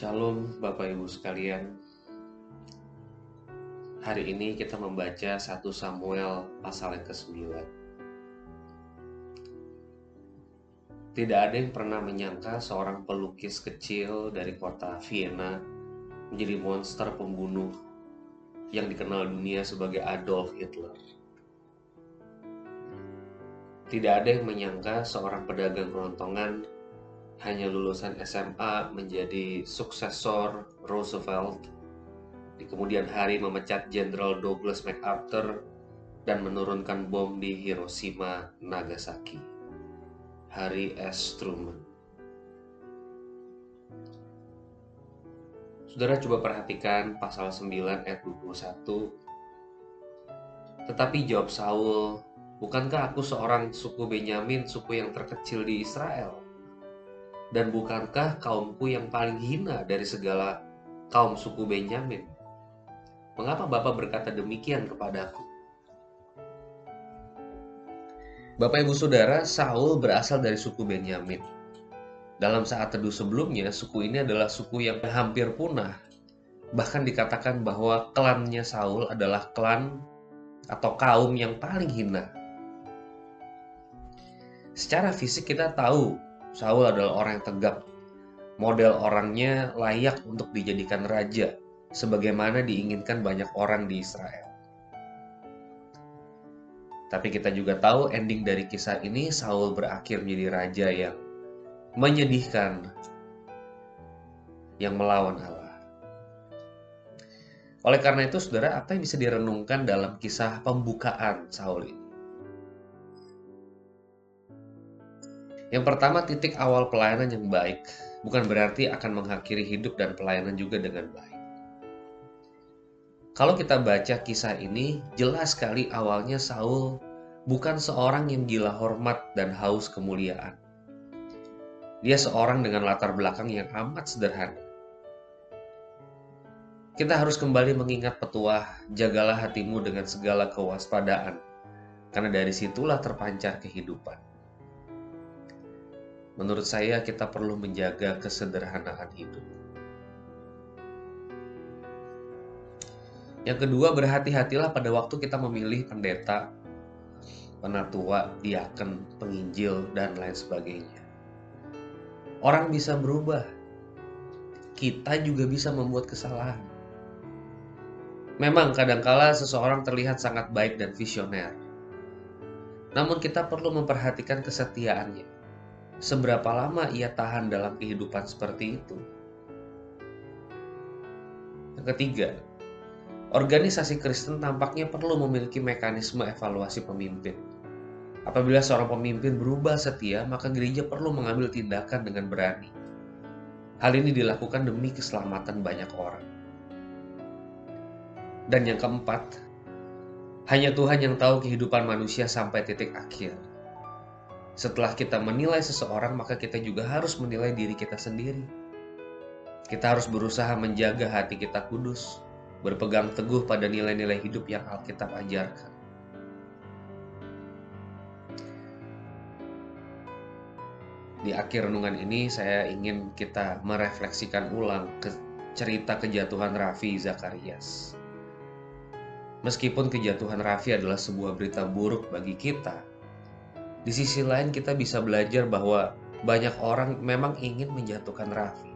Shalom Bapak Ibu sekalian. Hari ini kita membaca 1 Samuel pasal yang ke-9. Tidak ada yang pernah menyangka seorang pelukis kecil dari kota Vienna menjadi monster pembunuh yang dikenal dunia sebagai Adolf Hitler. Tidak ada yang menyangka seorang pedagang kerontongan hanya lulusan SMA menjadi suksesor Roosevelt, di kemudian hari memecat Jenderal Douglas MacArthur dan menurunkan bom di Hiroshima, Nagasaki. Harry S. Truman. Saudara coba perhatikan pasal 9 ayat 21. Tetapi jawab Saul, bukankah aku seorang suku Benyamin, suku yang terkecil di Israel? Dan bukankah kaumku yang paling hina dari segala kaum suku Benyamin? Mengapa Bapak berkata demikian kepadaku? Bapak Ibu Saudara, Saul berasal dari suku Benyamin. Dalam saat teduh sebelumnya, suku ini adalah suku yang hampir punah. Bahkan dikatakan bahwa klannya Saul adalah klan atau kaum yang paling hina. Secara fisik kita tahu Saul adalah orang yang tegap. Model orangnya layak untuk dijadikan raja, sebagaimana diinginkan banyak orang di Israel. Tapi kita juga tahu ending dari kisah ini Saul berakhir menjadi raja yang menyedihkan, yang melawan Allah. Oleh karena itu, saudara, apa yang bisa direnungkan dalam kisah pembukaan Saul ini? Yang pertama, titik awal pelayanan yang baik bukan berarti akan mengakhiri hidup dan pelayanan juga dengan baik. Kalau kita baca kisah ini, jelas sekali awalnya Saul bukan seorang yang gila hormat dan haus kemuliaan. Dia seorang dengan latar belakang yang amat sederhana. Kita harus kembali mengingat petuah, jagalah hatimu dengan segala kewaspadaan, karena dari situlah terpancar kehidupan. Menurut saya, kita perlu menjaga kesederhanaan hidup. Yang kedua, berhati-hatilah pada waktu kita memilih pendeta, penatua, diaken, penginjil, dan lain sebagainya. Orang bisa berubah. Kita juga bisa membuat kesalahan. Memang kadangkala seseorang terlihat sangat baik dan visioner. Namun kita perlu memperhatikan kesetiaannya seberapa lama ia tahan dalam kehidupan seperti itu. Yang ketiga, organisasi Kristen tampaknya perlu memiliki mekanisme evaluasi pemimpin. Apabila seorang pemimpin berubah setia, maka gereja perlu mengambil tindakan dengan berani. Hal ini dilakukan demi keselamatan banyak orang. Dan yang keempat, hanya Tuhan yang tahu kehidupan manusia sampai titik akhir. Setelah kita menilai seseorang, maka kita juga harus menilai diri kita sendiri. Kita harus berusaha menjaga hati kita kudus, berpegang teguh pada nilai-nilai hidup yang Alkitab ajarkan. Di akhir renungan ini, saya ingin kita merefleksikan ulang ke cerita kejatuhan Raffi Zakarias. Meskipun kejatuhan Raffi adalah sebuah berita buruk bagi kita, di sisi lain kita bisa belajar bahwa banyak orang memang ingin menjatuhkan Raffi.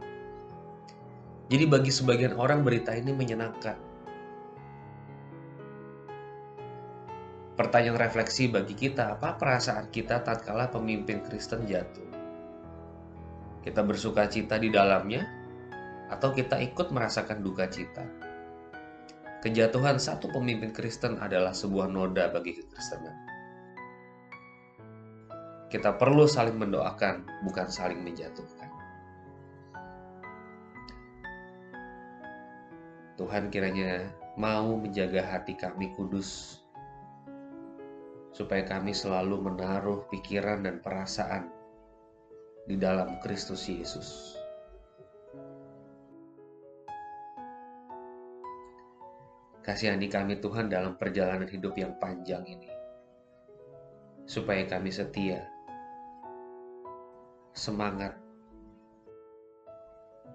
Jadi bagi sebagian orang berita ini menyenangkan. Pertanyaan refleksi bagi kita, apa perasaan kita tatkala pemimpin Kristen jatuh? Kita bersuka cita di dalamnya, atau kita ikut merasakan duka cita? Kejatuhan satu pemimpin Kristen adalah sebuah noda bagi kekristenan. Kita perlu saling mendoakan, bukan saling menjatuhkan. Tuhan kiranya mau menjaga hati kami kudus, supaya kami selalu menaruh pikiran dan perasaan di dalam Kristus Yesus. Kasihani kami Tuhan dalam perjalanan hidup yang panjang ini, supaya kami setia semangat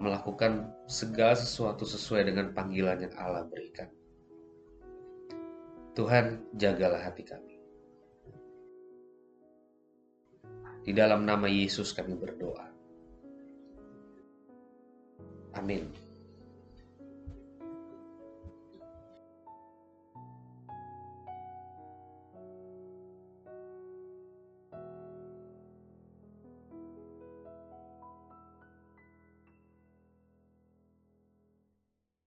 melakukan segala sesuatu sesuai dengan panggilan yang Allah berikan. Tuhan, jagalah hati kami. Di dalam nama Yesus kami berdoa. Amin.